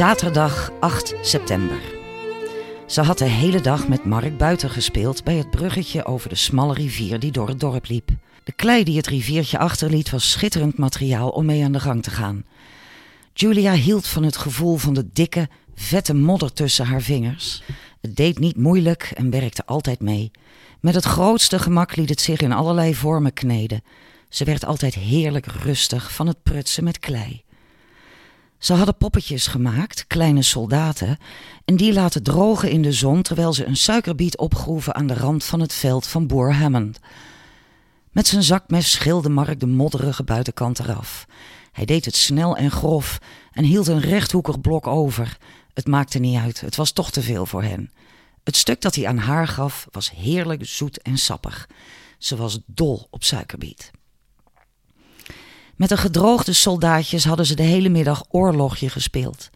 Zaterdag 8 september. Ze had de hele dag met Mark buiten gespeeld bij het bruggetje over de smalle rivier die door het dorp liep. De klei die het riviertje achterliet was schitterend materiaal om mee aan de gang te gaan. Julia hield van het gevoel van de dikke, vette modder tussen haar vingers. Het deed niet moeilijk en werkte altijd mee. Met het grootste gemak liet het zich in allerlei vormen kneden. Ze werd altijd heerlijk rustig van het prutsen met klei. Ze hadden poppetjes gemaakt, kleine soldaten, en die laten drogen in de zon terwijl ze een suikerbiet opgroeven aan de rand van het veld van boer Hammond. Met zijn zakmes schilde Mark de modderige buitenkant eraf. Hij deed het snel en grof en hield een rechthoekig blok over. Het maakte niet uit, het was toch te veel voor hen. Het stuk dat hij aan haar gaf was heerlijk zoet en sappig. Ze was dol op suikerbiet. Met de gedroogde soldaatjes hadden ze de hele middag oorlogje gespeeld.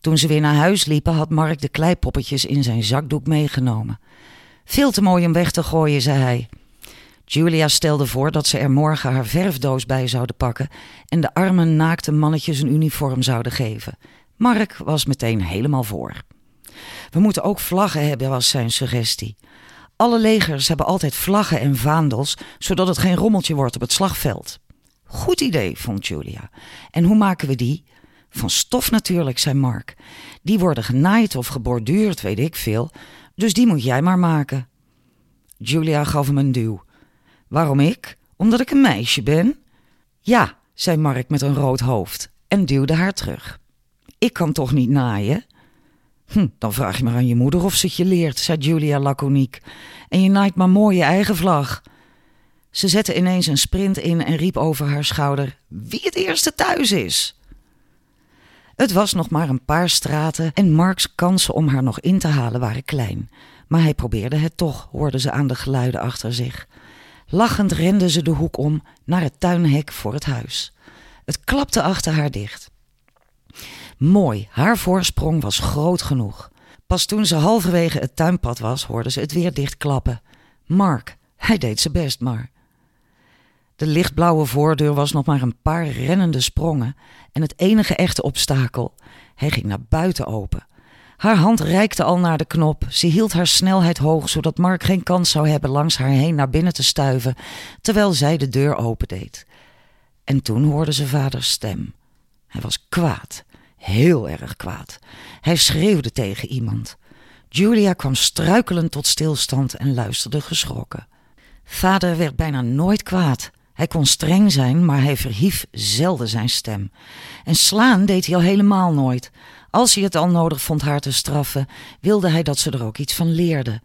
Toen ze weer naar huis liepen, had Mark de kleipoppetjes in zijn zakdoek meegenomen. Veel te mooi om weg te gooien, zei hij. Julia stelde voor dat ze er morgen haar verfdoos bij zouden pakken en de arme naakte mannetjes een uniform zouden geven. Mark was meteen helemaal voor. We moeten ook vlaggen hebben, was zijn suggestie. Alle legers hebben altijd vlaggen en vaandels, zodat het geen rommeltje wordt op het slagveld. Goed idee, vond Julia. En hoe maken we die? Van stof natuurlijk, zei Mark. Die worden genaaid of geborduurd, weet ik veel. Dus die moet jij maar maken. Julia gaf hem een duw. Waarom ik? Omdat ik een meisje ben? Ja, zei Mark met een rood hoofd en duwde haar terug. Ik kan toch niet naaien? Hm, dan vraag je maar aan je moeder of ze het je leert, zei Julia laconiek. En je naait maar mooi je eigen vlag. Ze zette ineens een sprint in en riep over haar schouder: Wie het eerste thuis is! Het was nog maar een paar straten en Marks kansen om haar nog in te halen waren klein. Maar hij probeerde het toch, hoorde ze aan de geluiden achter zich. Lachend rende ze de hoek om naar het tuinhek voor het huis. Het klapte achter haar dicht. Mooi, haar voorsprong was groot genoeg. Pas toen ze halverwege het tuinpad was, hoorde ze het weer dichtklappen. Mark, hij deed zijn best maar. De lichtblauwe voordeur was nog maar een paar rennende sprongen en het enige echte obstakel. Hij ging naar buiten open. Haar hand reikte al naar de knop. Ze hield haar snelheid hoog, zodat Mark geen kans zou hebben langs haar heen naar binnen te stuiven, terwijl zij de deur opendeed. En toen hoorde ze vaders stem. Hij was kwaad, heel erg kwaad. Hij schreeuwde tegen iemand. Julia kwam struikelend tot stilstand en luisterde geschrokken. Vader werd bijna nooit kwaad. Hij kon streng zijn, maar hij verhief zelden zijn stem. En slaan deed hij al helemaal nooit. Als hij het al nodig vond haar te straffen, wilde hij dat ze er ook iets van leerde.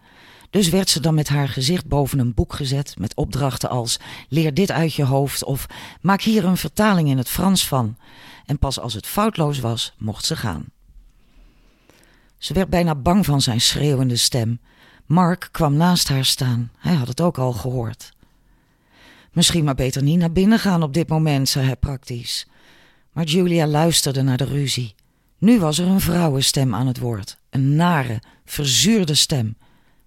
Dus werd ze dan met haar gezicht boven een boek gezet met opdrachten als leer dit uit je hoofd of maak hier een vertaling in het Frans van. En pas als het foutloos was, mocht ze gaan. Ze werd bijna bang van zijn schreeuwende stem. Mark kwam naast haar staan. Hij had het ook al gehoord. Misschien maar beter niet naar binnen gaan op dit moment, zei hij praktisch. Maar Julia luisterde naar de ruzie. Nu was er een vrouwenstem aan het woord. Een nare, verzuurde stem.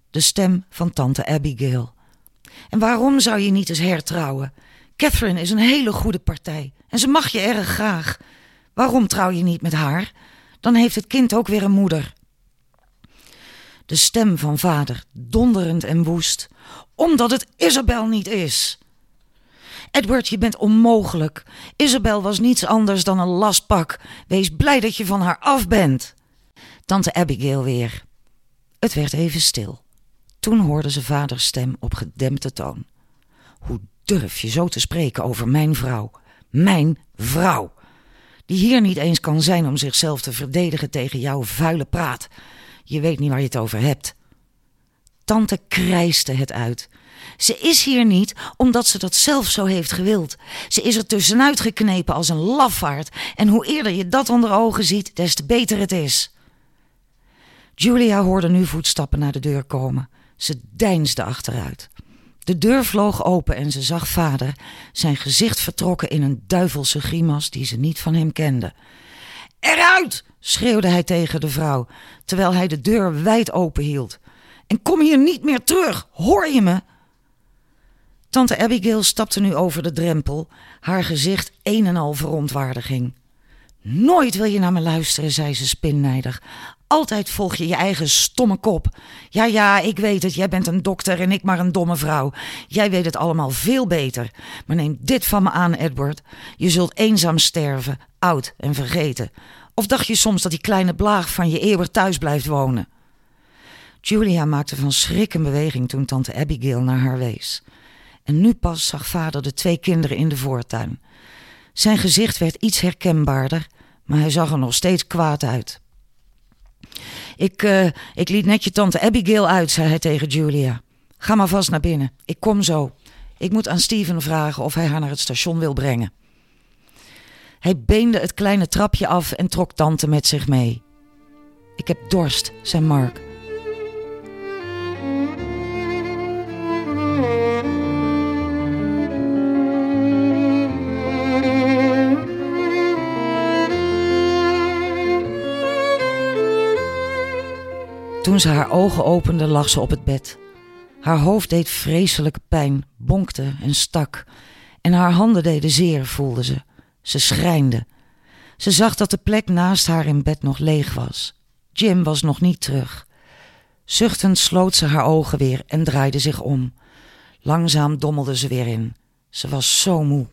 De stem van tante Abigail. En waarom zou je niet eens hertrouwen? Catherine is een hele goede partij en ze mag je erg graag. Waarom trouw je niet met haar? Dan heeft het kind ook weer een moeder. De stem van vader, donderend en woest. Omdat het Isabel niet is. Edward, je bent onmogelijk. Isabel was niets anders dan een lastpak. Wees blij dat je van haar af bent. Tante Abigail weer. Het werd even stil. Toen hoorde ze vaders stem op gedempte toon. Hoe durf je zo te spreken over mijn vrouw? Mijn vrouw! Die hier niet eens kan zijn om zichzelf te verdedigen tegen jouw vuile praat. Je weet niet waar je het over hebt. Tante krijste het uit. Ze is hier niet omdat ze dat zelf zo heeft gewild. Ze is er tussenuit geknepen als een lafaard. En hoe eerder je dat onder ogen ziet, des te beter het is. Julia hoorde nu voetstappen naar de deur komen. Ze deinsde achteruit. De deur vloog open en ze zag vader, zijn gezicht vertrokken in een duivelse grimas die ze niet van hem kende. Eruit! schreeuwde hij tegen de vrouw, terwijl hij de deur wijd open hield. En kom hier niet meer terug, hoor je me? Tante Abigail stapte nu over de drempel, haar gezicht een en al verontwaardiging. Nooit wil je naar me luisteren, zei ze spinnijdig. Altijd volg je je eigen stomme kop. Ja, ja, ik weet het, jij bent een dokter en ik maar een domme vrouw. Jij weet het allemaal veel beter. Maar neem dit van me aan, Edward. Je zult eenzaam sterven, oud en vergeten. Of dacht je soms dat die kleine blaag van je eeuwig thuis blijft wonen? Julia maakte van schrik een beweging toen tante Abigail naar haar wees. En nu pas zag vader de twee kinderen in de voortuin. Zijn gezicht werd iets herkenbaarder, maar hij zag er nog steeds kwaad uit. Ik, uh, ik liet net je tante Abigail uit, zei hij tegen Julia. Ga maar vast naar binnen. Ik kom zo. Ik moet aan Steven vragen of hij haar naar het station wil brengen. Hij beende het kleine trapje af en trok tante met zich mee. Ik heb dorst, zei Mark. Toen ze haar ogen opende, lag ze op het bed. Haar hoofd deed vreselijke pijn, bonkte en stak. En haar handen deden zeer, voelde ze. Ze schrijnde. Ze zag dat de plek naast haar in bed nog leeg was. Jim was nog niet terug. Zuchtend sloot ze haar ogen weer en draaide zich om. Langzaam dommelde ze weer in. Ze was zo moe.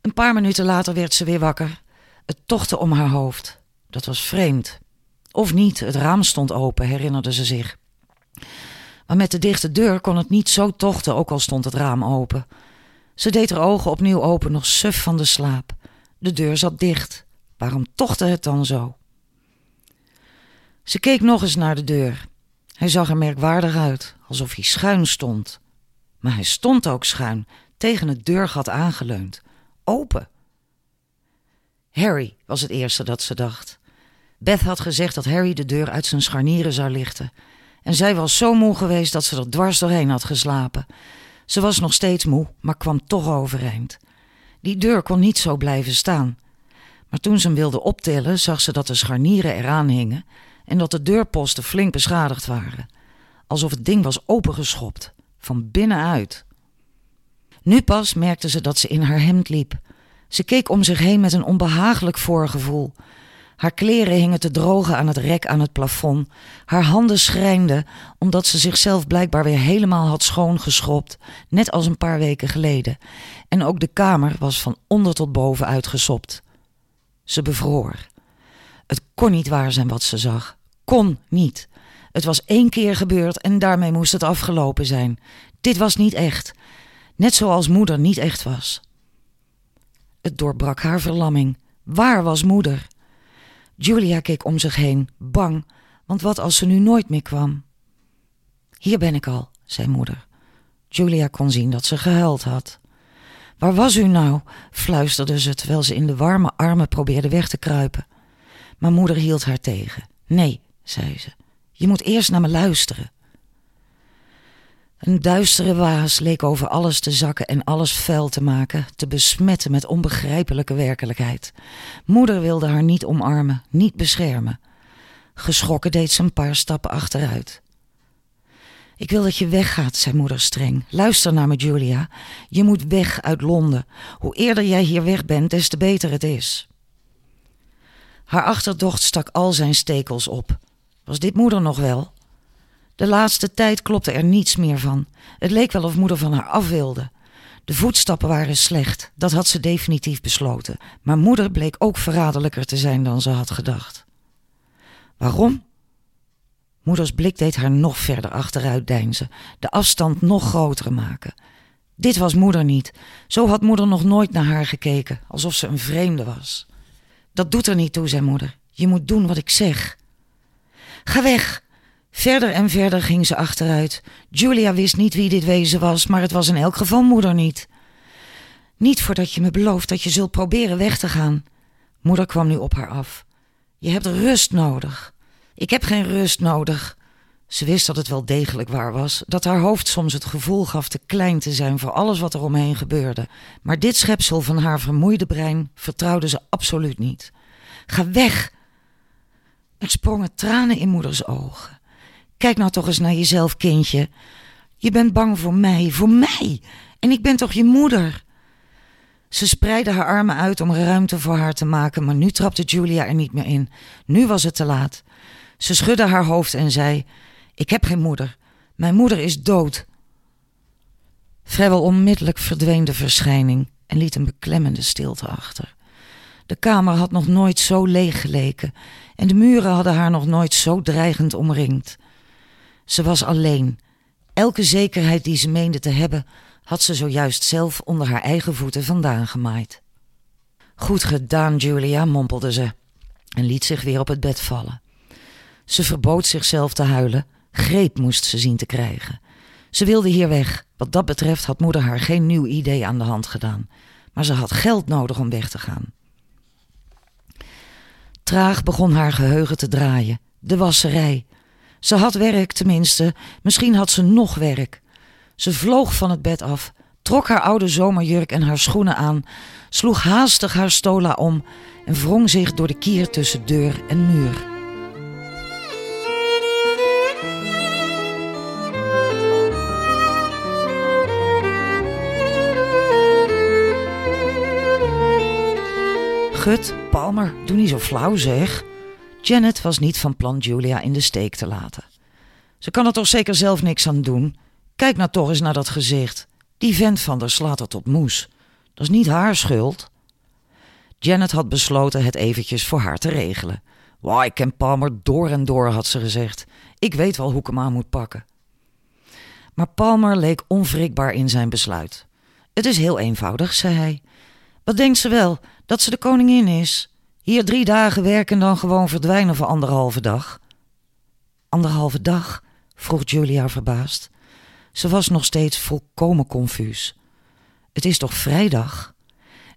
Een paar minuten later werd ze weer wakker. Het tochtte om haar hoofd. Dat was vreemd. Of niet, het raam stond open, herinnerde ze zich. Maar met de dichte deur kon het niet zo tochten, ook al stond het raam open. Ze deed haar ogen opnieuw open, nog suf van de slaap. De deur zat dicht. Waarom tochtte het dan zo? Ze keek nog eens naar de deur. Hij zag er merkwaardig uit, alsof hij schuin stond. Maar hij stond ook schuin, tegen het deurgat aangeleund. Open. Harry was het eerste dat ze dacht. Beth had gezegd dat Harry de deur uit zijn scharnieren zou lichten. En zij was zo moe geweest dat ze er dwars doorheen had geslapen. Ze was nog steeds moe, maar kwam toch overeind. Die deur kon niet zo blijven staan. Maar toen ze hem wilde optillen, zag ze dat de scharnieren eraan hingen en dat de deurposten flink beschadigd waren. Alsof het ding was opengeschopt, van binnenuit. Nu pas merkte ze dat ze in haar hemd liep. Ze keek om zich heen met een onbehagelijk voorgevoel. Haar kleren hingen te drogen aan het rek aan het plafond. Haar handen schrijnden omdat ze zichzelf blijkbaar weer helemaal had schoongeschropt, net als een paar weken geleden. En ook de kamer was van onder tot boven uitgesopt. Ze bevroor. Het kon niet waar zijn wat ze zag. Kon niet. Het was één keer gebeurd en daarmee moest het afgelopen zijn. Dit was niet echt. Net zoals moeder niet echt was. Het doorbrak haar verlamming. Waar was moeder? Julia keek om zich heen, bang, want wat als ze nu nooit meer kwam? Hier ben ik al, zei moeder. Julia kon zien dat ze gehuild had. Waar was u nou? fluisterde ze terwijl ze in de warme armen probeerde weg te kruipen. Maar moeder hield haar tegen. Nee, zei ze, je moet eerst naar me luisteren. Een duistere waas leek over alles te zakken en alles vuil te maken, te besmetten met onbegrijpelijke werkelijkheid. Moeder wilde haar niet omarmen, niet beschermen. Geschrokken deed ze een paar stappen achteruit. Ik wil dat je weggaat, zei moeder streng. Luister naar me, Julia. Je moet weg uit Londen. Hoe eerder jij hier weg bent, des te beter het is. Haar achterdocht stak al zijn stekels op. Was dit moeder nog wel? De laatste tijd klopte er niets meer van. Het leek wel of moeder van haar af wilde. De voetstappen waren slecht, dat had ze definitief besloten. Maar moeder bleek ook verraderlijker te zijn dan ze had gedacht. Waarom? Moeders blik deed haar nog verder achteruit deinzen, de afstand nog groter maken. Dit was moeder niet. Zo had moeder nog nooit naar haar gekeken, alsof ze een vreemde was. Dat doet er niet toe, zei moeder. Je moet doen wat ik zeg. Ga weg, Verder en verder ging ze achteruit. Julia wist niet wie dit wezen was, maar het was in elk geval moeder niet. Niet voordat je me belooft dat je zult proberen weg te gaan. Moeder kwam nu op haar af. Je hebt rust nodig. Ik heb geen rust nodig. Ze wist dat het wel degelijk waar was, dat haar hoofd soms het gevoel gaf te klein te zijn voor alles wat er omheen gebeurde. Maar dit schepsel van haar vermoeide brein vertrouwde ze absoluut niet. Ga weg! Er sprongen tranen in moeders ogen. Kijk nou toch eens naar jezelf, kindje. Je bent bang voor mij, voor mij. En ik ben toch je moeder? Ze spreidde haar armen uit om ruimte voor haar te maken, maar nu trapte Julia er niet meer in. Nu was het te laat. Ze schudde haar hoofd en zei: Ik heb geen moeder. Mijn moeder is dood. Vrijwel onmiddellijk verdween de verschijning en liet een beklemmende stilte achter. De kamer had nog nooit zo leeg geleken en de muren hadden haar nog nooit zo dreigend omringd. Ze was alleen. Elke zekerheid die ze meende te hebben, had ze zojuist zelf onder haar eigen voeten vandaan gemaaid. Goed gedaan, Julia, mompelde ze en liet zich weer op het bed vallen. Ze verbood zichzelf te huilen, greep moest ze zien te krijgen. Ze wilde hier weg. Wat dat betreft had moeder haar geen nieuw idee aan de hand gedaan, maar ze had geld nodig om weg te gaan. Traag begon haar geheugen te draaien. De wasserij. Ze had werk, tenminste. Misschien had ze nog werk. Ze vloog van het bed af, trok haar oude zomerjurk en haar schoenen aan, sloeg haastig haar stola om en wrong zich door de kier tussen deur en muur. Gut, Palmer, doe niet zo flauw zeg. Janet was niet van plan Julia in de steek te laten. Ze kan er toch zeker zelf niks aan doen. Kijk nou toch eens naar dat gezicht. Die vent van der slaat er tot moes. Dat is niet haar schuld. Janet had besloten het eventjes voor haar te regelen. Why, ik ken Palmer door en door, had ze gezegd. Ik weet wel hoe ik hem aan moet pakken. Maar Palmer leek onwrikbaar in zijn besluit. Het is heel eenvoudig, zei hij. Wat denkt ze wel? Dat ze de koningin is? Hier drie dagen werken en dan gewoon verdwijnen voor anderhalve dag. Anderhalve dag? vroeg Julia verbaasd. Ze was nog steeds volkomen confuus. Het is toch vrijdag?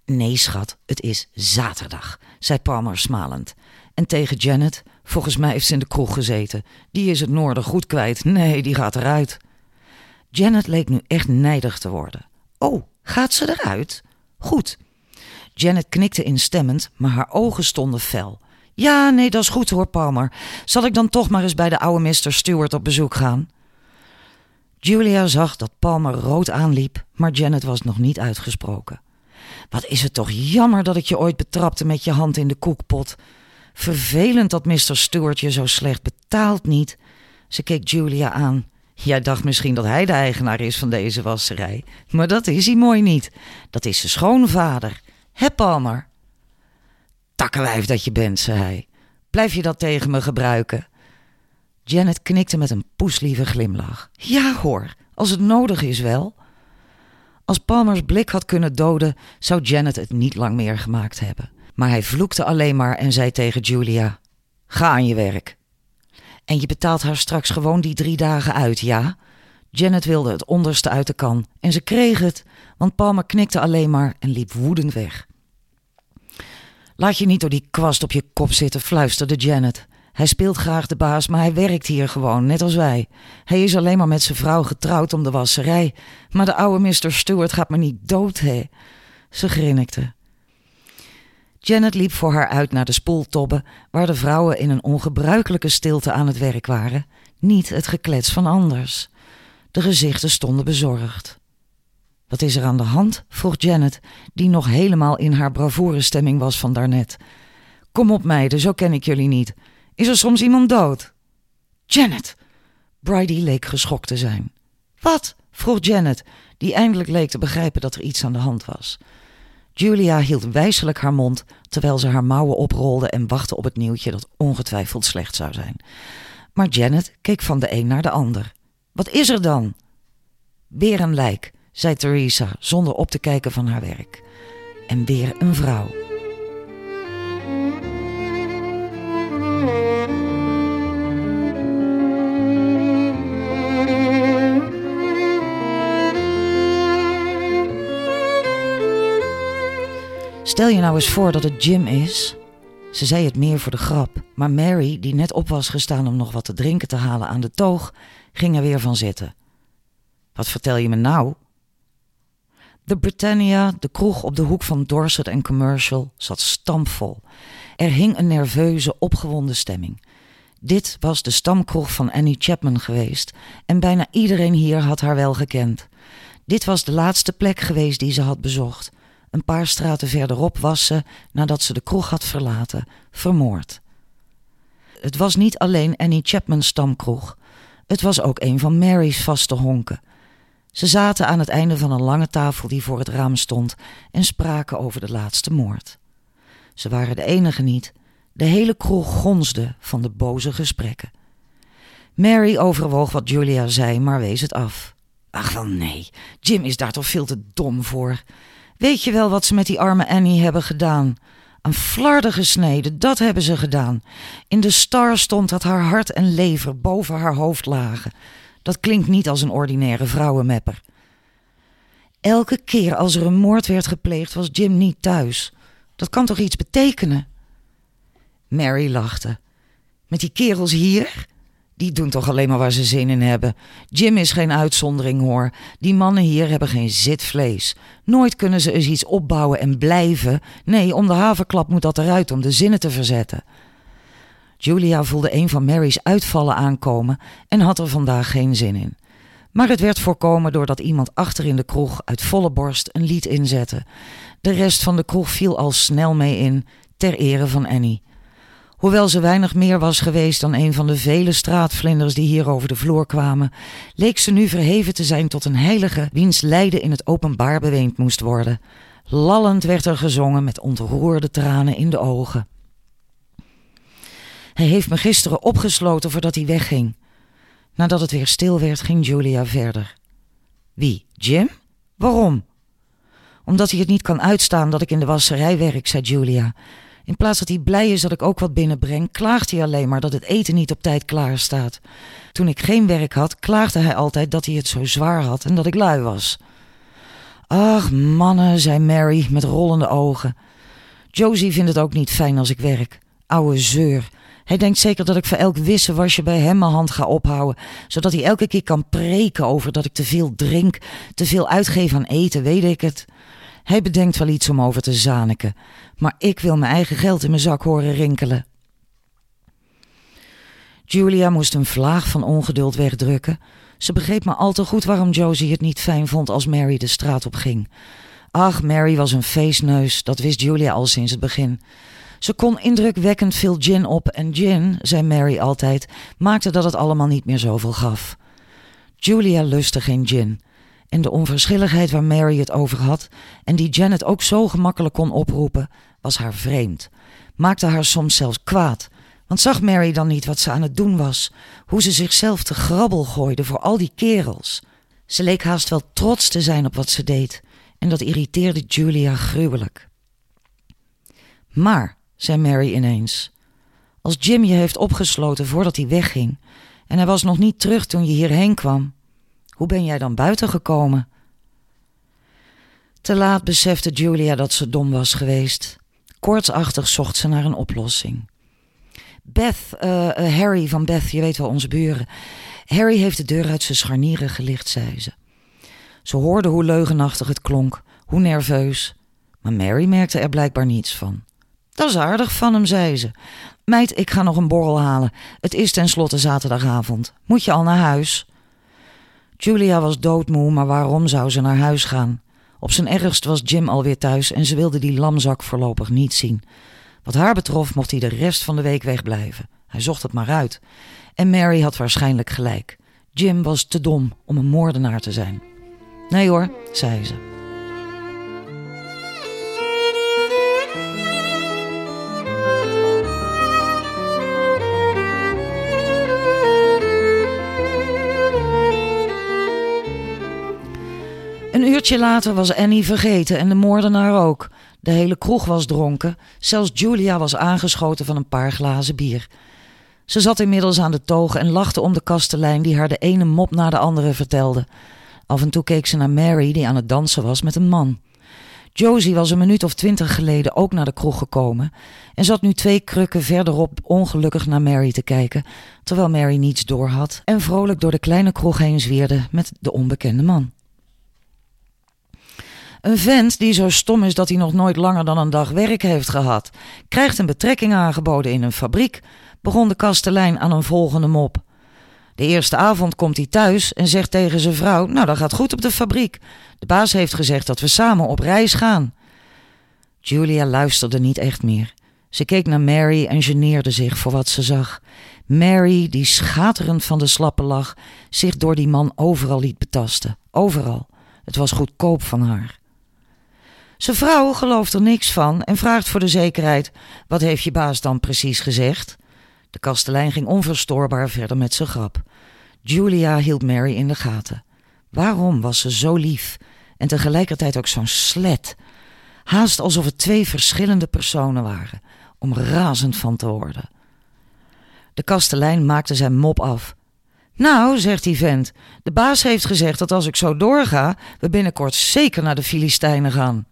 Nee, schat, het is zaterdag, zei Palmer smalend. En tegen Janet, volgens mij heeft ze in de kroeg gezeten. Die is het noorden goed kwijt. Nee, die gaat eruit. Janet leek nu echt nijdig te worden. Oh, gaat ze eruit? Goed. Janet knikte instemmend, maar haar ogen stonden fel. Ja, nee, dat is goed hoor, Palmer. Zal ik dan toch maar eens bij de oude Mr. Stewart op bezoek gaan? Julia zag dat Palmer rood aanliep, maar Janet was nog niet uitgesproken. Wat is het toch jammer dat ik je ooit betrapte met je hand in de koekpot. Vervelend dat Mr. Stewart je zo slecht betaalt niet. Ze keek Julia aan. Jij dacht misschien dat hij de eigenaar is van deze wasserij, maar dat is hij mooi niet. Dat is zijn schoonvader. Hè, Palmer? Takkenwijf dat je bent, zei hij. Blijf je dat tegen me gebruiken? Janet knikte met een poeslieve glimlach. Ja hoor, als het nodig is wel. Als Palmers blik had kunnen doden, zou Janet het niet lang meer gemaakt hebben. Maar hij vloekte alleen maar en zei tegen Julia: Ga aan je werk. En je betaalt haar straks gewoon die drie dagen uit, ja? Janet wilde het onderste uit de kan en ze kreeg het, want Palmer knikte alleen maar en liep woedend weg. Laat je niet door die kwast op je kop zitten, fluisterde Janet. Hij speelt graag de baas, maar hij werkt hier gewoon, net als wij. Hij is alleen maar met zijn vrouw getrouwd om de wasserij. Maar de oude Mr. Stewart gaat me niet dood, hè? Ze grinnikte. Janet liep voor haar uit naar de spoeltobben, waar de vrouwen in een ongebruikelijke stilte aan het werk waren. Niet het geklets van anders. De gezichten stonden bezorgd. Wat is er aan de hand? vroeg Janet, die nog helemaal in haar bravoure-stemming was van daarnet. Kom op, meiden, zo ken ik jullie niet. Is er soms iemand dood? Janet! Bridie leek geschokt te zijn. Wat? vroeg Janet, die eindelijk leek te begrijpen dat er iets aan de hand was. Julia hield wijselijk haar mond terwijl ze haar mouwen oprolde en wachtte op het nieuwtje dat ongetwijfeld slecht zou zijn. Maar Janet keek van de een naar de ander. Wat is er dan? Weer een lijk, zei Theresa zonder op te kijken van haar werk. En weer een vrouw. Stel je nou eens voor dat het Jim is, Ze zei het meer voor de grap, maar Mary, die net op was gestaan om nog wat te drinken te halen aan de toog, ging er weer van zitten. Wat vertel je me nou? De Britannia, de kroeg op de hoek van Dorset en Commercial, zat stampvol. Er hing een nerveuze, opgewonden stemming. Dit was de stamkroeg van Annie Chapman geweest en bijna iedereen hier had haar wel gekend. Dit was de laatste plek geweest die ze had bezocht. Een paar straten verderop was ze, nadat ze de kroeg had verlaten, vermoord. Het was niet alleen Annie Chapman's stamkroeg. Het was ook een van Mary's vaste honken. Ze zaten aan het einde van een lange tafel die voor het raam stond en spraken over de laatste moord. Ze waren de enige niet. De hele kroeg gonsde van de boze gesprekken. Mary overwoog wat Julia zei, maar wees het af. Ach wel nee, Jim is daar toch veel te dom voor. Weet je wel wat ze met die arme Annie hebben gedaan? Een flarden gesneden, dat hebben ze gedaan. In de star stond dat haar hart en lever boven haar hoofd lagen. Dat klinkt niet als een ordinaire vrouwenmepper. Elke keer als er een moord werd gepleegd, was Jim niet thuis. Dat kan toch iets betekenen? Mary lachte. Met die kerels hier? Die doen toch alleen maar waar ze zin in hebben. Jim is geen uitzondering hoor. Die mannen hier hebben geen zitvlees. Nooit kunnen ze eens iets opbouwen en blijven. Nee, om de havenklap moet dat eruit om de zinnen te verzetten. Julia voelde een van Mary's uitvallen aankomen en had er vandaag geen zin in. Maar het werd voorkomen doordat iemand achter in de kroeg uit volle borst een lied inzette. De rest van de kroeg viel al snel mee in, ter ere van Annie. Hoewel ze weinig meer was geweest dan een van de vele straatvlinders die hier over de vloer kwamen, leek ze nu verheven te zijn tot een heilige wiens lijden in het openbaar beweend moest worden. Lallend werd er gezongen met ontroerde tranen in de ogen. Hij heeft me gisteren opgesloten voordat hij wegging. Nadat het weer stil werd, ging Julia verder. Wie? Jim? Waarom? Omdat hij het niet kan uitstaan dat ik in de wasserij werk, zei Julia. In plaats dat hij blij is dat ik ook wat binnenbreng, klaagt hij alleen maar dat het eten niet op tijd klaar staat. Toen ik geen werk had, klaagde hij altijd dat hij het zo zwaar had en dat ik lui was. Ach, mannen, zei Mary met rollende ogen. Josie vindt het ook niet fijn als ik werk. Oude zeur. Hij denkt zeker dat ik voor elk wisselwasje bij hem mijn hand ga ophouden, zodat hij elke keer kan preken over dat ik te veel drink, te veel uitgeef aan eten, weet ik het. Hij bedenkt wel iets om over te zaniken, maar ik wil mijn eigen geld in mijn zak horen rinkelen. Julia moest een vlaag van ongeduld wegdrukken. Ze begreep maar al te goed waarom Josie het niet fijn vond als Mary de straat op ging. Ach, Mary was een feestneus, dat wist Julia al sinds het begin. Ze kon indrukwekkend veel gin op en gin, zei Mary altijd, maakte dat het allemaal niet meer zoveel gaf. Julia lustte geen gin. En de onverschilligheid waar Mary het over had en die Janet ook zo gemakkelijk kon oproepen, was haar vreemd. Maakte haar soms zelfs kwaad. Want zag Mary dan niet wat ze aan het doen was? Hoe ze zichzelf te grabbel gooide voor al die kerels? Ze leek haast wel trots te zijn op wat ze deed. En dat irriteerde Julia gruwelijk. Maar zei Mary ineens. Als Jim je heeft opgesloten voordat hij wegging en hij was nog niet terug toen je hierheen kwam, hoe ben jij dan buiten gekomen? Te laat besefte Julia dat ze dom was geweest. Kortsachtig zocht ze naar een oplossing. Beth, uh, Harry van Beth, je weet wel, onze buren. Harry heeft de deur uit zijn scharnieren gelicht, zei ze. Ze hoorde hoe leugenachtig het klonk, hoe nerveus. Maar Mary merkte er blijkbaar niets van. Dat is aardig van hem, zei ze. Meid, ik ga nog een borrel halen. Het is tenslotte zaterdagavond. Moet je al naar huis? Julia was doodmoe, maar waarom zou ze naar huis gaan? Op zijn ergst was Jim alweer thuis en ze wilde die lamzak voorlopig niet zien. Wat haar betrof mocht hij de rest van de week wegblijven. Hij zocht het maar uit. En Mary had waarschijnlijk gelijk. Jim was te dom om een moordenaar te zijn. Nee hoor, zei ze. Uurtje later was Annie vergeten en de moordenaar ook. De hele kroeg was dronken. Zelfs Julia was aangeschoten van een paar glazen bier. Ze zat inmiddels aan de toog en lachte om de kastelein die haar de ene mop na de andere vertelde. Af en toe keek ze naar Mary die aan het dansen was met een man. Josie was een minuut of twintig geleden ook naar de kroeg gekomen en zat nu twee krukken verderop ongelukkig naar Mary te kijken, terwijl Mary niets doorhad en vrolijk door de kleine kroeg heen zwierde met de onbekende man. Een vent die zo stom is dat hij nog nooit langer dan een dag werk heeft gehad, krijgt een betrekking aangeboden in een fabriek, begon de kastelein aan een volgende mop. De eerste avond komt hij thuis en zegt tegen zijn vrouw: Nou, dat gaat goed op de fabriek. De baas heeft gezegd dat we samen op reis gaan. Julia luisterde niet echt meer. Ze keek naar Mary en geneerde zich voor wat ze zag. Mary, die schaterend van de slappe lag, zich door die man overal liet betasten. Overal. Het was goedkoop van haar. Zijn vrouw gelooft er niks van en vraagt voor de zekerheid: Wat heeft je baas dan precies gezegd? De kastelein ging onverstoorbaar verder met zijn grap. Julia hield Mary in de gaten. Waarom was ze zo lief en tegelijkertijd ook zo'n slet? Haast alsof het twee verschillende personen waren, om razend van te worden. De kastelein maakte zijn mop af. Nou, zegt die vent, de baas heeft gezegd dat als ik zo doorga, we binnenkort zeker naar de Filistijnen gaan.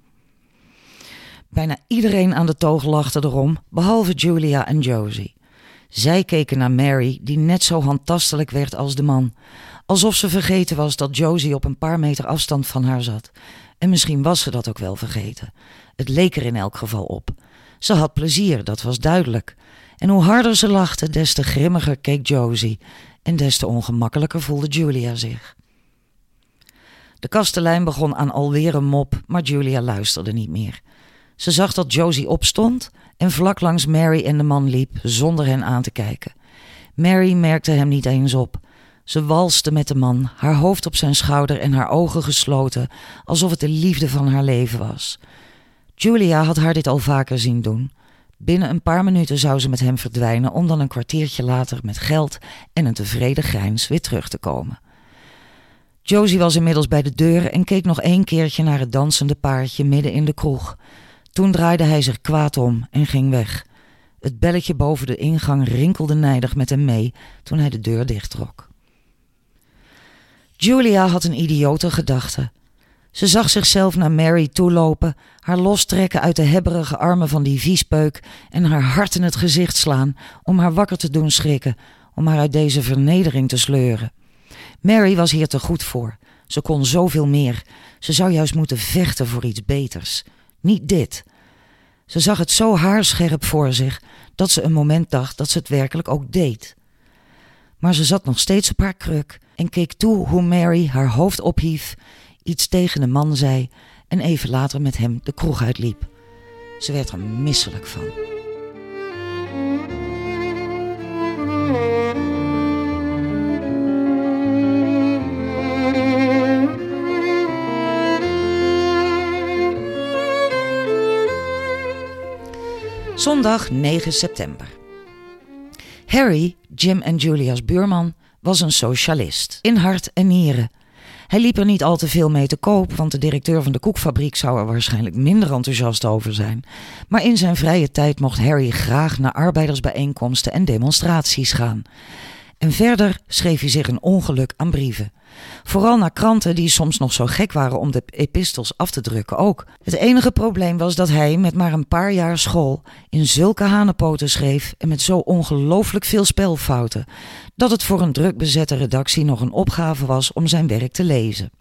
Bijna iedereen aan de toog lachte erom, behalve Julia en Josie. Zij keken naar Mary, die net zo handtastelijk werd als de man, alsof ze vergeten was dat Josie op een paar meter afstand van haar zat. En misschien was ze dat ook wel vergeten. Het leek er in elk geval op. Ze had plezier, dat was duidelijk. En hoe harder ze lachte, des te grimmiger keek Josie en des te ongemakkelijker voelde Julia zich. De kastelein begon aan alweer een mop, maar Julia luisterde niet meer. Ze zag dat Josie opstond en vlak langs Mary en de man liep zonder hen aan te kijken. Mary merkte hem niet eens op. Ze walste met de man, haar hoofd op zijn schouder en haar ogen gesloten, alsof het de liefde van haar leven was. Julia had haar dit al vaker zien doen. Binnen een paar minuten zou ze met hem verdwijnen om dan een kwartiertje later met geld en een tevreden grijns weer terug te komen. Josie was inmiddels bij de deur en keek nog één keertje naar het dansende paardje midden in de kroeg. Toen draaide hij zich kwaad om en ging weg. Het belletje boven de ingang rinkelde nijdig met hem mee toen hij de deur dichttrok. Julia had een idiote gedachte. Ze zag zichzelf naar Mary toelopen, haar lostrekken uit de hebberige armen van die viespeuk en haar hart in het gezicht slaan om haar wakker te doen schrikken, om haar uit deze vernedering te sleuren. Mary was hier te goed voor. Ze kon zoveel meer. Ze zou juist moeten vechten voor iets beters. Niet dit. Ze zag het zo haarscherp voor zich dat ze een moment dacht dat ze het werkelijk ook deed. Maar ze zat nog steeds op haar kruk en keek toe hoe Mary haar hoofd ophief, iets tegen de man zei en even later met hem de kroeg uitliep. Ze werd er misselijk van. Zondag 9 september. Harry, Jim en Julia's buurman, was een socialist, in hart en nieren. Hij liep er niet al te veel mee te koop, want de directeur van de koekfabriek zou er waarschijnlijk minder enthousiast over zijn. Maar in zijn vrije tijd mocht Harry graag naar arbeidersbijeenkomsten en demonstraties gaan. En verder schreef hij zich een ongeluk aan brieven. Vooral naar kranten die soms nog zo gek waren om de epistels af te drukken ook. Het enige probleem was dat hij met maar een paar jaar school in zulke hanenpoten schreef en met zo ongelooflijk veel spelfouten, dat het voor een druk bezette redactie nog een opgave was om zijn werk te lezen.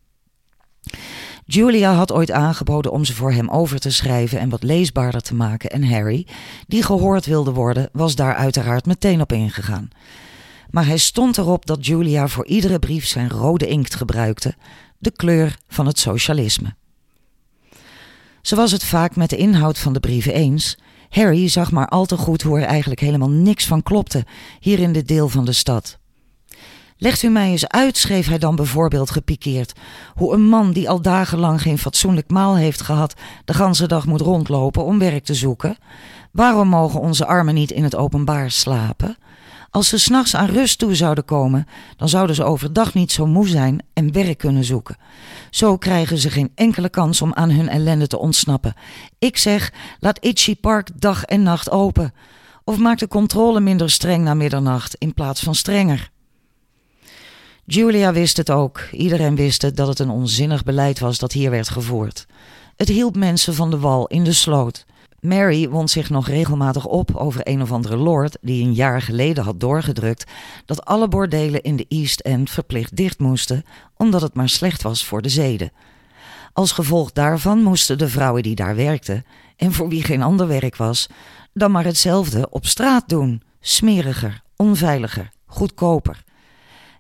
Julia had ooit aangeboden om ze voor hem over te schrijven en wat leesbaarder te maken en Harry, die gehoord wilde worden, was daar uiteraard meteen op ingegaan maar hij stond erop dat Julia voor iedere brief zijn rode inkt gebruikte, de kleur van het socialisme. Ze was het vaak met de inhoud van de brieven eens. Harry zag maar al te goed hoe er eigenlijk helemaal niks van klopte hier in dit deel van de stad. Legt u mij eens uit, schreef hij dan bijvoorbeeld gepikeerd, hoe een man die al dagenlang geen fatsoenlijk maal heeft gehad, de ganse dag moet rondlopen om werk te zoeken. Waarom mogen onze armen niet in het openbaar slapen? Als ze s'nachts aan rust toe zouden komen, dan zouden ze overdag niet zo moe zijn en werk kunnen zoeken. Zo krijgen ze geen enkele kans om aan hun ellende te ontsnappen. Ik zeg, laat Itchy Park dag en nacht open. Of maak de controle minder streng na middernacht in plaats van strenger. Julia wist het ook. Iedereen wist het dat het een onzinnig beleid was dat hier werd gevoerd. Het hielp mensen van de wal in de sloot. Mary wond zich nog regelmatig op over een of andere lord die een jaar geleden had doorgedrukt dat alle bordelen in de East End verplicht dicht moesten, omdat het maar slecht was voor de zeden. Als gevolg daarvan moesten de vrouwen die daar werkten, en voor wie geen ander werk was, dan maar hetzelfde op straat doen: smeriger, onveiliger, goedkoper.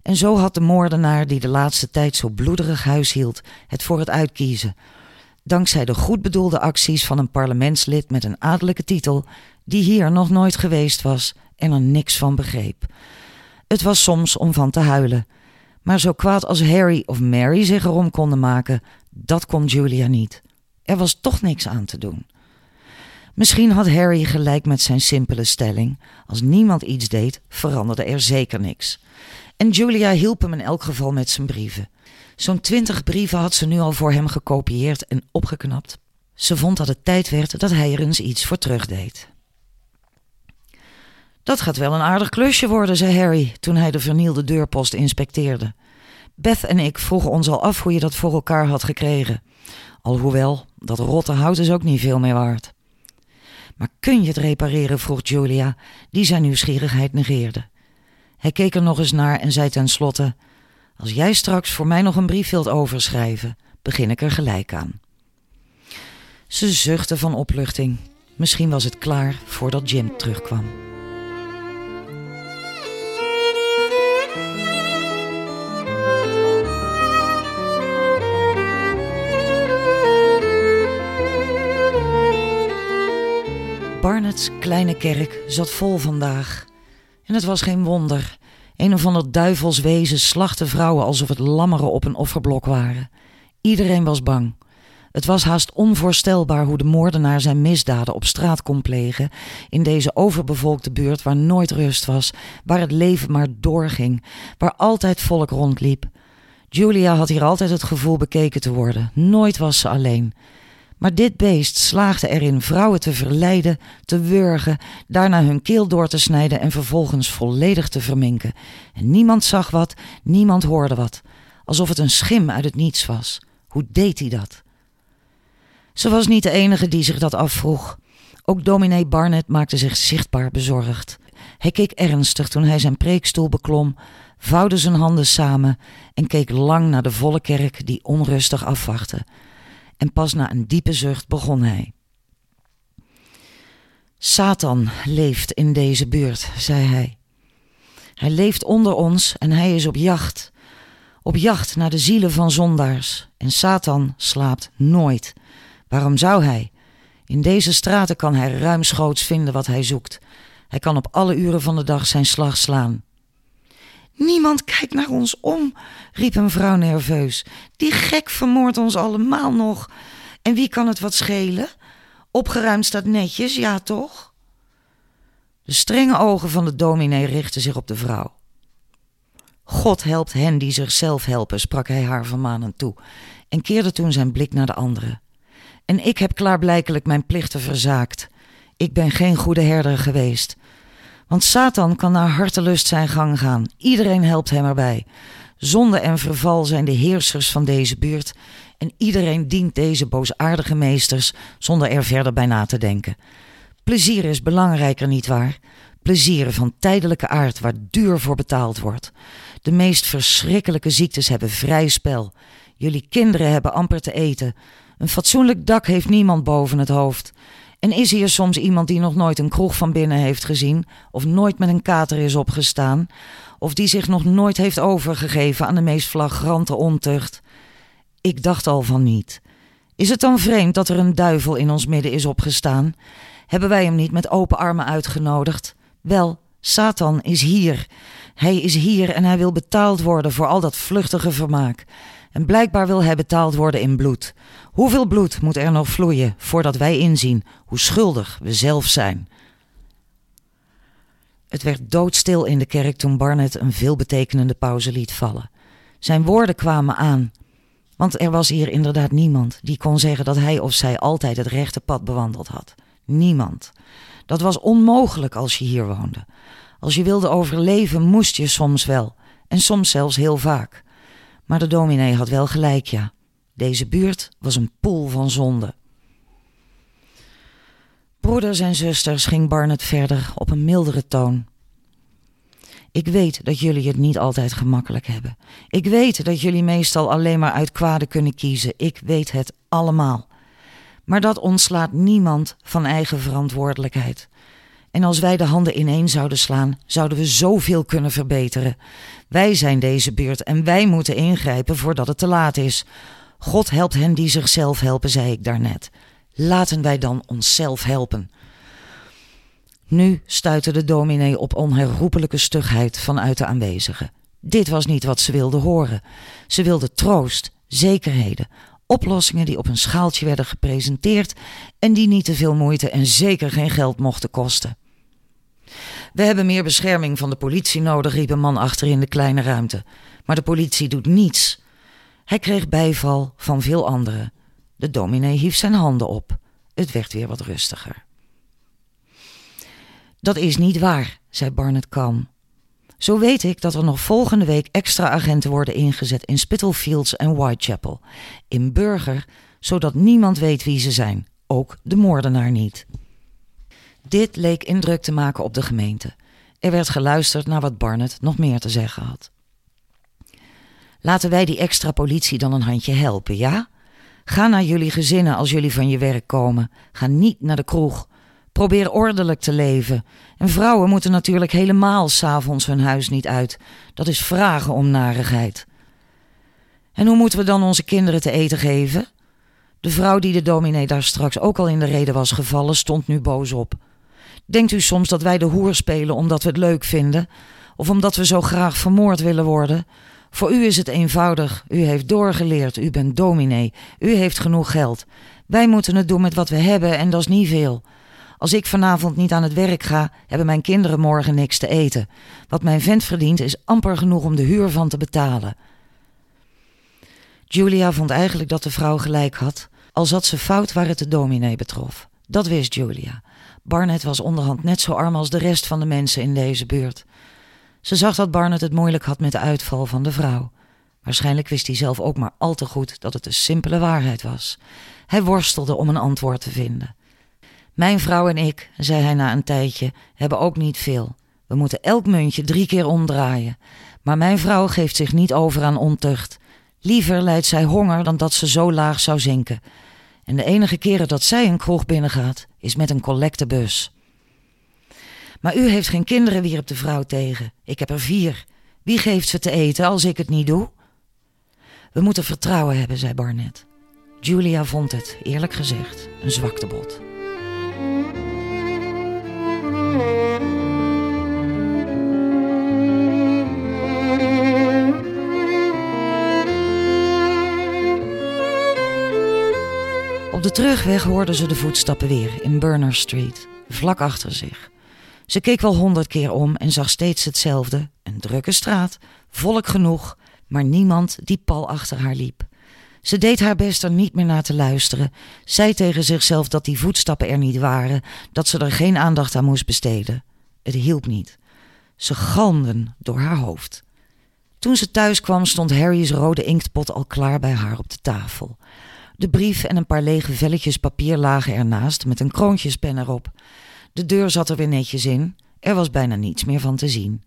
En zo had de moordenaar die de laatste tijd zo bloederig huis hield, het voor het uitkiezen dankzij de goed bedoelde acties van een parlementslid met een adellijke titel, die hier nog nooit geweest was en er niks van begreep. Het was soms om van te huilen, maar zo kwaad als Harry of Mary zich erom konden maken, dat kon Julia niet. Er was toch niks aan te doen. Misschien had Harry gelijk met zijn simpele stelling: als niemand iets deed, veranderde er zeker niks. En Julia hielp hem in elk geval met zijn brieven. Zo'n twintig brieven had ze nu al voor hem gekopieerd en opgeknapt. Ze vond dat het tijd werd dat hij er eens iets voor terugdeed. Dat gaat wel een aardig klusje worden, zei Harry toen hij de vernielde deurpost inspecteerde. Beth en ik vroegen ons al af hoe je dat voor elkaar had gekregen. Alhoewel, dat rotte hout is ook niet veel meer waard. Maar kun je het repareren? vroeg Julia, die zijn nieuwsgierigheid negeerde. Hij keek er nog eens naar en zei tenslotte: als jij straks voor mij nog een brief wilt overschrijven, begin ik er gelijk aan. Ze zuchtte van opluchting. Misschien was het klaar voordat Jim terugkwam. Barnett's kleine kerk zat vol vandaag. En het was geen wonder. Een of ander duivelswezen slachtte vrouwen alsof het lammeren op een offerblok waren. Iedereen was bang. Het was haast onvoorstelbaar hoe de moordenaar zijn misdaden op straat kon plegen in deze overbevolkte buurt waar nooit rust was, waar het leven maar doorging, waar altijd volk rondliep. Julia had hier altijd het gevoel bekeken te worden. Nooit was ze alleen. Maar dit beest slaagde erin vrouwen te verleiden, te wurgen, daarna hun keel door te snijden en vervolgens volledig te verminken. En niemand zag wat, niemand hoorde wat, alsof het een schim uit het niets was. Hoe deed hij dat? Ze was niet de enige die zich dat afvroeg. Ook dominee Barnett maakte zich zichtbaar bezorgd. Hij keek ernstig toen hij zijn preekstoel beklom, vouwde zijn handen samen en keek lang naar de volle kerk die onrustig afwachtte en pas na een diepe zucht begon hij. Satan leeft in deze buurt, zei hij. Hij leeft onder ons en hij is op jacht. Op jacht naar de zielen van zondaars. En Satan slaapt nooit. Waarom zou hij? In deze straten kan hij ruimschoots vinden wat hij zoekt. Hij kan op alle uren van de dag zijn slag slaan. Niemand kijkt naar ons om, riep een vrouw nerveus. Die gek vermoordt ons allemaal nog. En wie kan het wat schelen? Opgeruimd staat netjes, ja toch? De strenge ogen van de dominee richtten zich op de vrouw. God helpt hen die zichzelf helpen, sprak hij haar vermanend toe en keerde toen zijn blik naar de anderen. En ik heb klaarblijkelijk mijn plichten verzaakt. Ik ben geen goede herder geweest. Want Satan kan naar hartelust zijn gang gaan. Iedereen helpt hem erbij. Zonde en verval zijn de heersers van deze buurt en iedereen dient deze boosaardige meesters zonder er verder bij na te denken. Plezier is belangrijker, nietwaar? Plezier van tijdelijke aard waar duur voor betaald wordt. De meest verschrikkelijke ziektes hebben vrij spel. Jullie kinderen hebben amper te eten. Een fatsoenlijk dak heeft niemand boven het hoofd. En is hier soms iemand die nog nooit een kroeg van binnen heeft gezien, of nooit met een kater is opgestaan, of die zich nog nooit heeft overgegeven aan de meest flagrante ontucht? Ik dacht al van niet. Is het dan vreemd dat er een duivel in ons midden is opgestaan? Hebben wij hem niet met open armen uitgenodigd? Wel, Satan is hier. Hij is hier en hij wil betaald worden voor al dat vluchtige vermaak. En blijkbaar wil hij betaald worden in bloed. Hoeveel bloed moet er nog vloeien voordat wij inzien hoe schuldig we zelf zijn? Het werd doodstil in de kerk toen Barnett een veelbetekenende pauze liet vallen. Zijn woorden kwamen aan, want er was hier inderdaad niemand die kon zeggen dat hij of zij altijd het rechte pad bewandeld had. Niemand. Dat was onmogelijk als je hier woonde. Als je wilde overleven, moest je soms wel, en soms zelfs heel vaak. Maar de dominee had wel gelijk, ja. Deze buurt was een poel van zonde. Broeders en zusters, ging Barnet verder op een mildere toon. Ik weet dat jullie het niet altijd gemakkelijk hebben. Ik weet dat jullie meestal alleen maar uit kwade kunnen kiezen. Ik weet het allemaal. Maar dat ontslaat niemand van eigen verantwoordelijkheid. En als wij de handen ineen zouden slaan, zouden we zoveel kunnen verbeteren. Wij zijn deze buurt en wij moeten ingrijpen voordat het te laat is. God helpt hen die zichzelf helpen, zei ik daarnet. Laten wij dan onszelf helpen. Nu stuitte de dominee op onherroepelijke stugheid vanuit de aanwezigen. Dit was niet wat ze wilde horen. Ze wilde troost, zekerheden, oplossingen die op een schaaltje werden gepresenteerd en die niet te veel moeite en zeker geen geld mochten kosten. We hebben meer bescherming van de politie nodig, riep een man achter in de kleine ruimte. Maar de politie doet niets. Hij kreeg bijval van veel anderen. De dominee hief zijn handen op. Het werd weer wat rustiger. Dat is niet waar, zei Barnett kalm. Zo weet ik dat er nog volgende week extra agenten worden ingezet in Spitalfields en Whitechapel. In Burger, zodat niemand weet wie ze zijn, ook de moordenaar niet. Dit leek indruk te maken op de gemeente. Er werd geluisterd naar wat Barnett nog meer te zeggen had. Laten wij die extra politie dan een handje helpen, ja? Ga naar jullie gezinnen als jullie van je werk komen. Ga niet naar de kroeg. Probeer ordelijk te leven. En vrouwen moeten natuurlijk helemaal s'avonds hun huis niet uit. Dat is vragen om narigheid. En hoe moeten we dan onze kinderen te eten geven? De vrouw die de dominee daar straks ook al in de reden was gevallen, stond nu boos op. Denkt u soms dat wij de hoer spelen omdat we het leuk vinden? Of omdat we zo graag vermoord willen worden? Voor u is het eenvoudig. U heeft doorgeleerd. U bent dominee. U heeft genoeg geld. Wij moeten het doen met wat we hebben en dat is niet veel. Als ik vanavond niet aan het werk ga, hebben mijn kinderen morgen niks te eten. Wat mijn vent verdient is amper genoeg om de huur van te betalen. Julia vond eigenlijk dat de vrouw gelijk had, al zat ze fout waar het de dominee betrof. Dat wist Julia. Barnett was onderhand net zo arm als de rest van de mensen in deze buurt. Ze zag dat Barnett het moeilijk had met de uitval van de vrouw. Waarschijnlijk wist hij zelf ook maar al te goed dat het de simpele waarheid was. Hij worstelde om een antwoord te vinden. Mijn vrouw en ik, zei hij na een tijdje, hebben ook niet veel. We moeten elk muntje drie keer omdraaien. Maar mijn vrouw geeft zich niet over aan ontucht. Liever lijdt zij honger dan dat ze zo laag zou zinken. En de enige keren dat zij een kroeg binnengaat, is met een collectebus. Maar u heeft geen kinderen, wierp de vrouw tegen. Ik heb er vier. Wie geeft ze te eten als ik het niet doe? We moeten vertrouwen hebben, zei Barnett. Julia vond het, eerlijk gezegd, een zwaktebod. Op de terugweg hoorden ze de voetstappen weer in Burner Street, vlak achter zich. Ze keek wel honderd keer om en zag steeds hetzelfde: een drukke straat, volk genoeg, maar niemand die pal achter haar liep. Ze deed haar best er niet meer naar te luisteren, zei tegen zichzelf dat die voetstappen er niet waren, dat ze er geen aandacht aan moest besteden. Het hielp niet. Ze galmden door haar hoofd. Toen ze thuis kwam, stond Harry's rode inktpot al klaar bij haar op de tafel. De brief en een paar lege velletjes papier lagen ernaast met een kroontjespen erop. De deur zat er weer netjes in. Er was bijna niets meer van te zien.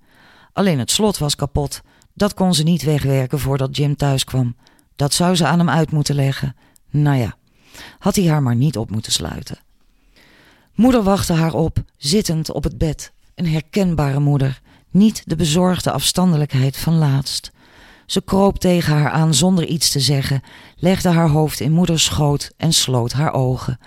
Alleen het slot was kapot. Dat kon ze niet wegwerken voordat Jim thuis kwam. Dat zou ze aan hem uit moeten leggen. Nou ja, had hij haar maar niet op moeten sluiten. Moeder wachtte haar op, zittend op het bed. Een herkenbare moeder, niet de bezorgde afstandelijkheid van laatst. Ze kroop tegen haar aan zonder iets te zeggen, legde haar hoofd in moeders schoot en sloot haar ogen.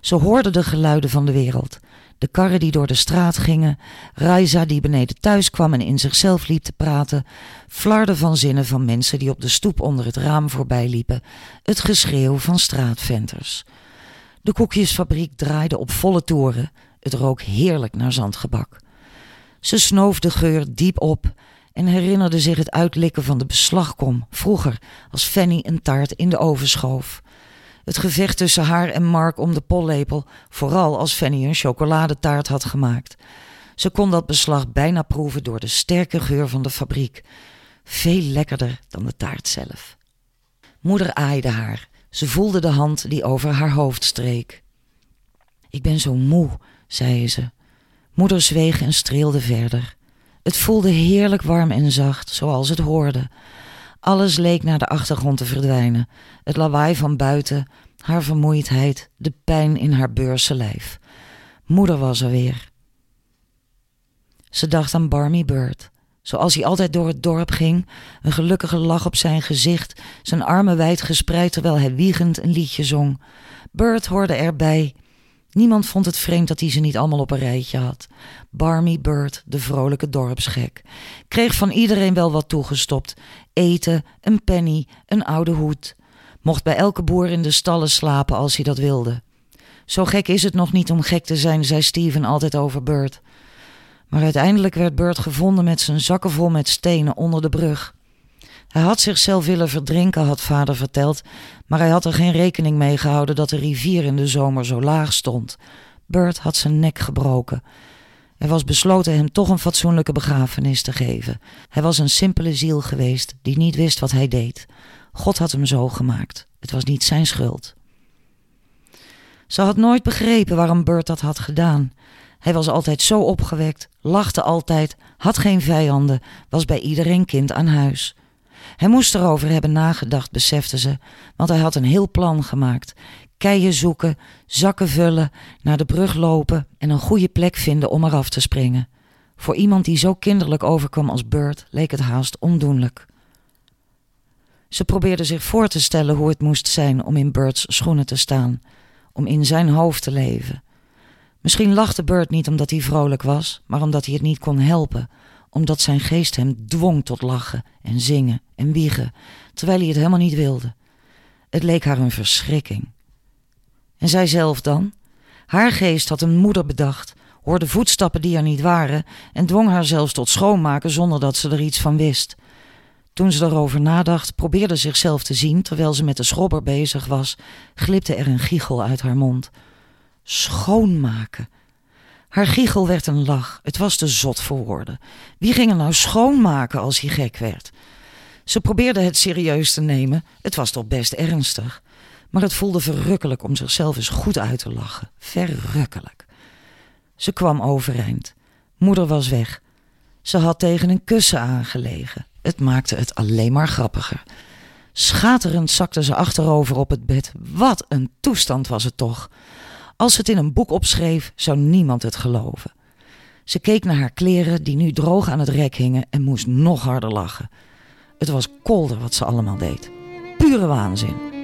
Ze hoorde de geluiden van de wereld de karren die door de straat gingen, Raisa die beneden thuis kwam en in zichzelf liep te praten, flarden van zinnen van mensen die op de stoep onder het raam voorbij liepen, het geschreeuw van straatventers. De koekjesfabriek draaide op volle toeren, het rook heerlijk naar zandgebak. Ze snoof de geur diep op en herinnerde zich het uitlikken van de beslagkom vroeger als Fanny een taart in de oven schoof. Het gevecht tussen haar en Mark om de pollepel, vooral als Fanny een chocoladetaart had gemaakt. Ze kon dat beslag bijna proeven door de sterke geur van de fabriek. Veel lekkerder dan de taart zelf. Moeder aaide haar. Ze voelde de hand die over haar hoofd streek. Ik ben zo moe, zei ze. Moeder zweeg en streelde verder. Het voelde heerlijk warm en zacht, zoals het hoorde. Alles leek naar de achtergrond te verdwijnen. Het lawaai van buiten, haar vermoeidheid, de pijn in haar beurse lijf. Moeder was er weer. Ze dacht aan Barmy Bird. Zoals hij altijd door het dorp ging, een gelukkige lach op zijn gezicht, zijn armen wijd gespreid terwijl hij wiegend een liedje zong. Bird hoorde erbij. Niemand vond het vreemd dat hij ze niet allemaal op een rijtje had. Barmy Bird, de vrolijke dorpsgek, kreeg van iedereen wel wat toegestopt: eten, een penny, een oude hoed. Mocht bij elke boer in de stallen slapen als hij dat wilde. Zo gek is het nog niet om gek te zijn, zei Steven altijd over Bird. Maar uiteindelijk werd Bert gevonden met zijn zakken vol met stenen onder de brug. Hij had zichzelf willen verdrinken, had vader verteld, maar hij had er geen rekening mee gehouden dat de rivier in de zomer zo laag stond. Bert had zijn nek gebroken. Er was besloten hem toch een fatsoenlijke begrafenis te geven. Hij was een simpele ziel geweest die niet wist wat hij deed. God had hem zo gemaakt. Het was niet zijn schuld. Ze had nooit begrepen waarom Bert dat had gedaan. Hij was altijd zo opgewekt, lachte altijd, had geen vijanden, was bij iedereen kind aan huis. Hij moest erover hebben nagedacht, besefte ze, want hij had een heel plan gemaakt. Keien zoeken, zakken vullen, naar de brug lopen en een goede plek vinden om eraf te springen. Voor iemand die zo kinderlijk overkwam als Bert leek het haast ondoenlijk. Ze probeerde zich voor te stellen hoe het moest zijn om in Bert's schoenen te staan, om in zijn hoofd te leven. Misschien lachte Bert niet omdat hij vrolijk was, maar omdat hij het niet kon helpen, omdat zijn geest hem dwong tot lachen en zingen en wiegen, terwijl hij het helemaal niet wilde. Het leek haar een verschrikking. En zij zelf dan? Haar geest had een moeder bedacht, hoorde voetstappen die er niet waren en dwong haar zelfs tot schoonmaken zonder dat ze er iets van wist. Toen ze erover nadacht, probeerde zichzelf te zien terwijl ze met de schrobber bezig was, glipte er een giechel uit haar mond. Schoonmaken. Haar giechel werd een lach. Het was te zot voor woorden. Wie ging er nou schoonmaken als hij gek werd? Ze probeerde het serieus te nemen. Het was toch best ernstig. Maar het voelde verrukkelijk om zichzelf eens goed uit te lachen. Verrukkelijk. Ze kwam overeind. Moeder was weg. Ze had tegen een kussen aangelegen. Het maakte het alleen maar grappiger. Schaterend zakte ze achterover op het bed. Wat een toestand was het toch. Als ze het in een boek opschreef, zou niemand het geloven. Ze keek naar haar kleren die nu droog aan het rek hingen en moest nog harder lachen. Het was kolder wat ze allemaal deed. Pure waanzin.